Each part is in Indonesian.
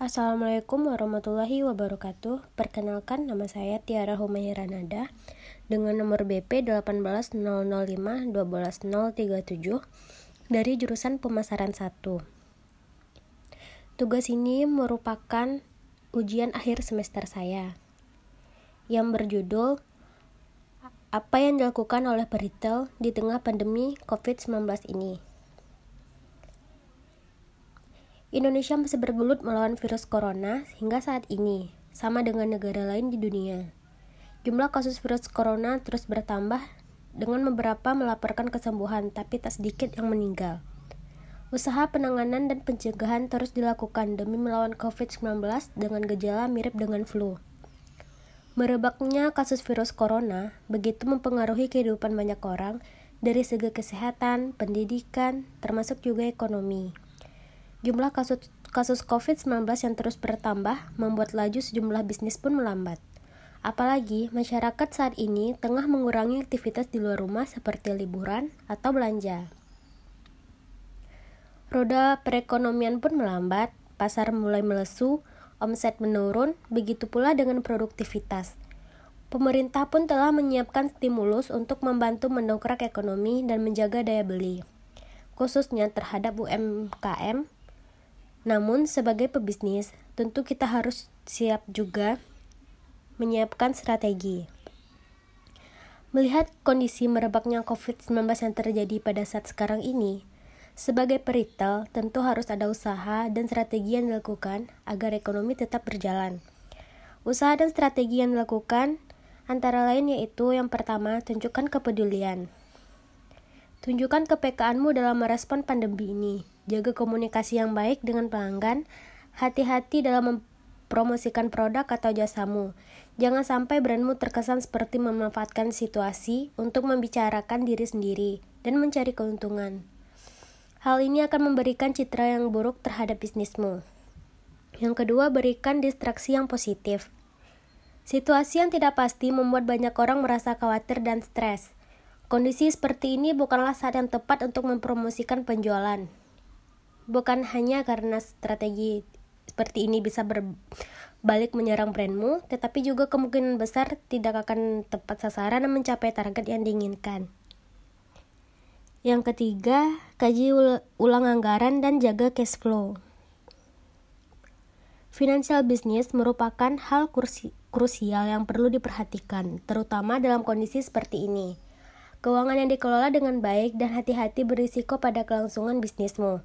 Assalamualaikum warahmatullahi wabarakatuh. Perkenalkan nama saya Tiara Humaira Nada dengan nomor BP 18005 dari jurusan pemasaran 1. Tugas ini merupakan ujian akhir semester saya yang berjudul apa yang dilakukan oleh peritel di tengah pandemi COVID-19 ini. Indonesia masih bergelut melawan virus corona hingga saat ini, sama dengan negara lain di dunia. Jumlah kasus virus corona terus bertambah dengan beberapa melaporkan kesembuhan, tapi tak sedikit yang meninggal. Usaha penanganan dan pencegahan terus dilakukan demi melawan COVID-19 dengan gejala mirip dengan flu. Merebaknya kasus virus corona begitu mempengaruhi kehidupan banyak orang dari segi kesehatan, pendidikan, termasuk juga ekonomi. Jumlah kasus, kasus COVID-19 yang terus bertambah membuat laju sejumlah bisnis pun melambat. Apalagi masyarakat saat ini tengah mengurangi aktivitas di luar rumah seperti liburan atau belanja. Roda perekonomian pun melambat, pasar mulai melesu, omset menurun, begitu pula dengan produktivitas. Pemerintah pun telah menyiapkan stimulus untuk membantu mendongkrak ekonomi dan menjaga daya beli, khususnya terhadap UMKM namun, sebagai pebisnis, tentu kita harus siap juga menyiapkan strategi. Melihat kondisi merebaknya COVID-19 yang terjadi pada saat sekarang ini, sebagai peritel tentu harus ada usaha dan strategi yang dilakukan agar ekonomi tetap berjalan. Usaha dan strategi yang dilakukan antara lain yaitu yang pertama, tunjukkan kepedulian. Tunjukkan kepekaanmu dalam merespon pandemi ini jaga komunikasi yang baik dengan pelanggan, hati-hati dalam mempromosikan produk atau jasamu. Jangan sampai brandmu terkesan seperti memanfaatkan situasi untuk membicarakan diri sendiri dan mencari keuntungan. Hal ini akan memberikan citra yang buruk terhadap bisnismu. Yang kedua, berikan distraksi yang positif. Situasi yang tidak pasti membuat banyak orang merasa khawatir dan stres. Kondisi seperti ini bukanlah saat yang tepat untuk mempromosikan penjualan bukan hanya karena strategi seperti ini bisa berbalik menyerang brandmu, tetapi juga kemungkinan besar tidak akan tepat sasaran dan mencapai target yang diinginkan. Yang ketiga, kaji ulang anggaran dan jaga cash flow. Financial business merupakan hal kursi, krusial yang perlu diperhatikan, terutama dalam kondisi seperti ini. Keuangan yang dikelola dengan baik dan hati-hati berisiko pada kelangsungan bisnismu.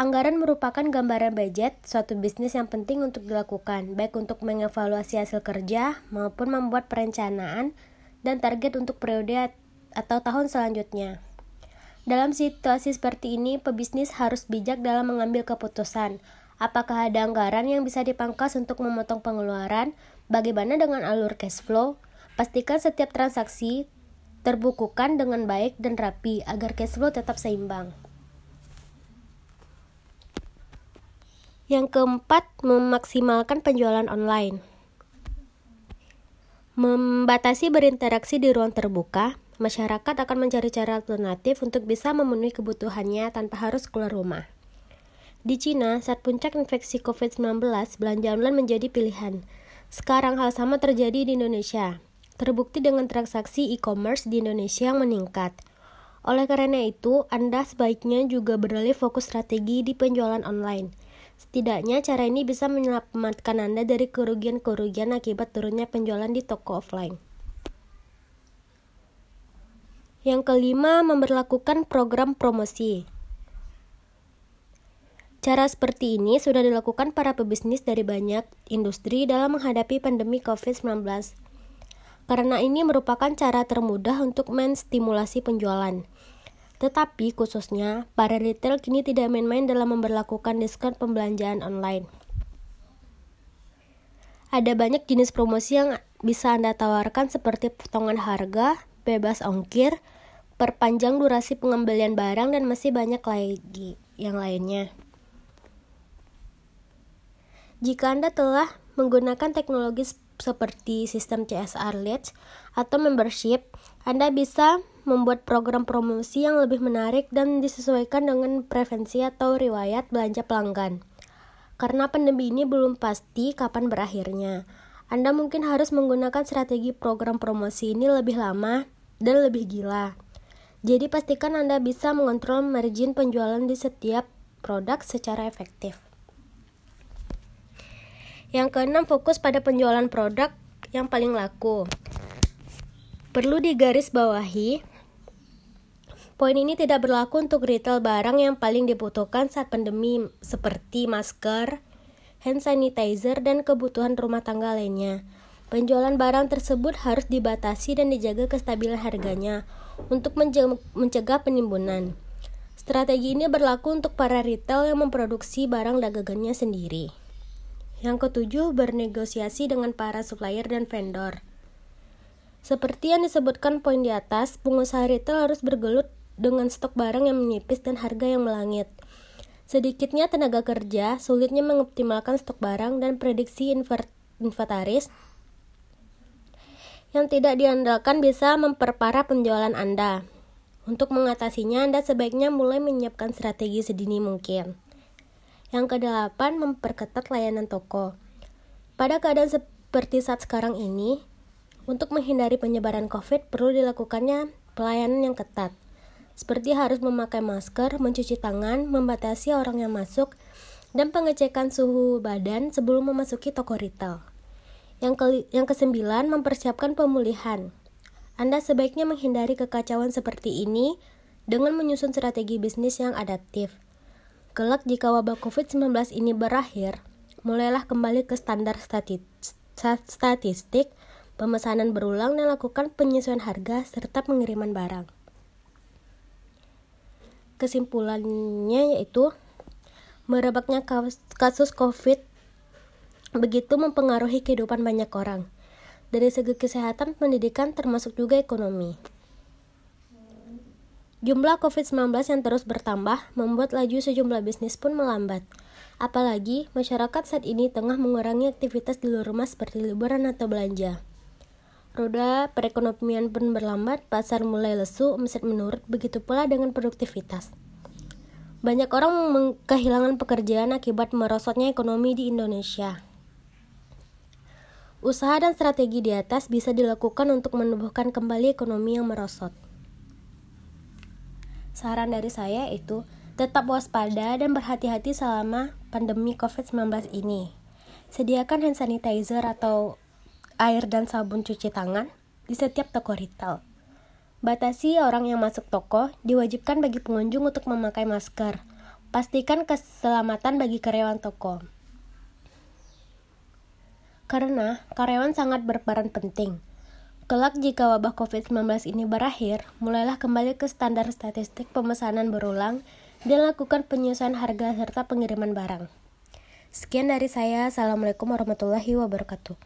Anggaran merupakan gambaran budget suatu bisnis yang penting untuk dilakukan, baik untuk mengevaluasi hasil kerja maupun membuat perencanaan dan target untuk periode atau tahun selanjutnya. Dalam situasi seperti ini, pebisnis harus bijak dalam mengambil keputusan. Apakah ada anggaran yang bisa dipangkas untuk memotong pengeluaran? Bagaimana dengan alur cash flow? Pastikan setiap transaksi terbukukan dengan baik dan rapi agar cash flow tetap seimbang. Yang keempat, memaksimalkan penjualan online. Membatasi berinteraksi di ruang terbuka, masyarakat akan mencari cara alternatif untuk bisa memenuhi kebutuhannya tanpa harus keluar rumah. Di Cina, saat puncak infeksi COVID-19, belanja online menjadi pilihan. Sekarang hal sama terjadi di Indonesia. Terbukti dengan transaksi e-commerce di Indonesia yang meningkat. Oleh karena itu, Anda sebaiknya juga beralih fokus strategi di penjualan online Setidaknya cara ini bisa menyelamatkan Anda dari kerugian-kerugian akibat turunnya penjualan di toko offline. Yang kelima, memperlakukan program promosi. Cara seperti ini sudah dilakukan para pebisnis dari banyak industri dalam menghadapi pandemi COVID-19. Karena ini merupakan cara termudah untuk menstimulasi penjualan. Tetapi khususnya, para retail kini tidak main-main dalam memperlakukan diskon pembelanjaan online. Ada banyak jenis promosi yang bisa Anda tawarkan seperti potongan harga, bebas ongkir, perpanjang durasi pengembalian barang, dan masih banyak lagi yang lainnya. Jika Anda telah menggunakan teknologi seperti sistem CSR Leads atau membership, Anda bisa membuat program promosi yang lebih menarik dan disesuaikan dengan preferensi atau riwayat belanja pelanggan. Karena pandemi ini belum pasti kapan berakhirnya. Anda mungkin harus menggunakan strategi program promosi ini lebih lama dan lebih gila. Jadi pastikan Anda bisa mengontrol margin penjualan di setiap produk secara efektif. Yang keenam, fokus pada penjualan produk yang paling laku. Perlu digarisbawahi, Poin ini tidak berlaku untuk retail barang yang paling dibutuhkan saat pandemi seperti masker, hand sanitizer, dan kebutuhan rumah tangga lainnya. Penjualan barang tersebut harus dibatasi dan dijaga kestabilan harganya untuk mencegah penimbunan. Strategi ini berlaku untuk para retail yang memproduksi barang dagangannya sendiri. Yang ketujuh, bernegosiasi dengan para supplier dan vendor. Seperti yang disebutkan poin di atas, pengusaha retail harus bergelut dengan stok barang yang menipis dan harga yang melangit. Sedikitnya tenaga kerja, sulitnya mengoptimalkan stok barang dan prediksi inventaris yang tidak diandalkan bisa memperparah penjualan Anda. Untuk mengatasinya, Anda sebaiknya mulai menyiapkan strategi sedini mungkin. Yang kedelapan, memperketat layanan toko. Pada keadaan seperti saat sekarang ini, untuk menghindari penyebaran COVID perlu dilakukannya pelayanan yang ketat seperti harus memakai masker, mencuci tangan, membatasi orang yang masuk, dan pengecekan suhu badan sebelum memasuki toko retail. Yang, ke yang kesembilan, mempersiapkan pemulihan. Anda sebaiknya menghindari kekacauan seperti ini dengan menyusun strategi bisnis yang adaptif. Kelak jika wabah COVID-19 ini berakhir, mulailah kembali ke standar statistik, pemesanan berulang dan lakukan penyesuaian harga serta pengiriman barang kesimpulannya yaitu merebaknya kasus COVID begitu mempengaruhi kehidupan banyak orang. Dari segi kesehatan, pendidikan, termasuk juga ekonomi. Jumlah COVID-19 yang terus bertambah membuat laju sejumlah bisnis pun melambat. Apalagi, masyarakat saat ini tengah mengurangi aktivitas di luar rumah seperti liburan atau belanja. Roda perekonomian pun berlambat, pasar mulai lesu, omset menurut, begitu pula dengan produktivitas. Banyak orang kehilangan pekerjaan akibat merosotnya ekonomi di Indonesia. Usaha dan strategi di atas bisa dilakukan untuk menumbuhkan kembali ekonomi yang merosot. Saran dari saya itu tetap waspada dan berhati-hati selama pandemi COVID-19 ini. Sediakan hand sanitizer atau air dan sabun cuci tangan di setiap toko retail. Batasi orang yang masuk toko, diwajibkan bagi pengunjung untuk memakai masker. Pastikan keselamatan bagi karyawan toko. Karena karyawan sangat berperan penting. Kelak jika wabah COVID-19 ini berakhir, mulailah kembali ke standar statistik pemesanan berulang dan lakukan penyesuaian harga serta pengiriman barang. Sekian dari saya. Assalamualaikum warahmatullahi wabarakatuh.